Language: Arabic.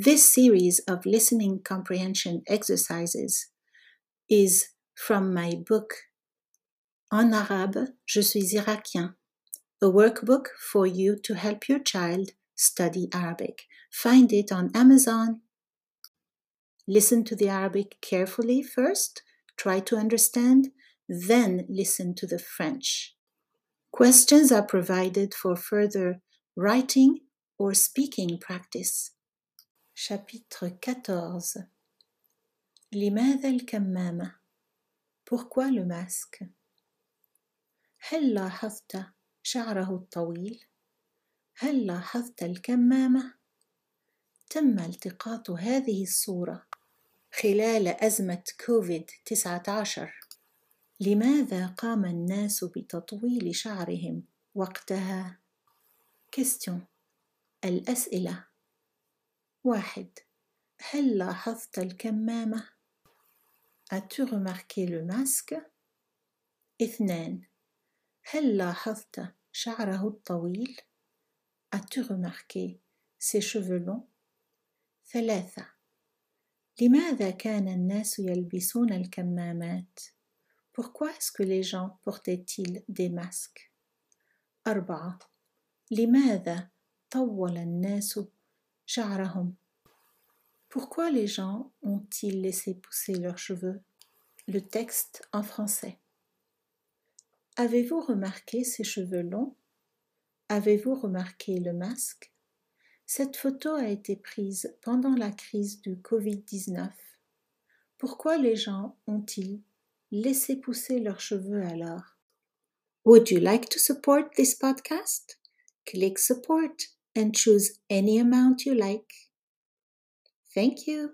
This series of listening comprehension exercises is from my book En arabe, je suis irakien, a workbook for you to help your child study Arabic. Find it on Amazon. Listen to the Arabic carefully first, try to understand, then listen to the French. Questions are provided for further writing or speaking practice. Chapitre 14 لماذا الكمامة؟ Pourquoi le masque? هل لاحظت شعره الطويل؟ هل لاحظت الكمامة؟ تم التقاط هذه الصورة خلال أزمة كوفيد 19 لماذا قام الناس بتطويل شعرهم وقتها؟ كيستيون الأسئلة واحد هل لاحظت الكمامة؟ As-tu remarqué le masque؟ اثنان هل لاحظت شعره الطويل؟ As-tu remarqué ses cheveux longs؟ ثلاثة لماذا كان الناس يلبسون الكمامات؟ Pourquoi est-ce que les gens portaient-ils des masques أربعة لماذا طول الناس شعرهم Pourquoi les gens ont-ils laissé pousser leurs cheveux? Le texte en français. Avez-vous remarqué ces cheveux longs? Avez-vous remarqué le masque? Cette photo a été prise pendant la crise du Covid-19. Pourquoi les gens ont-ils laissé pousser leurs cheveux alors? Would you like to support this podcast? Click support and choose any amount you like. Thank you.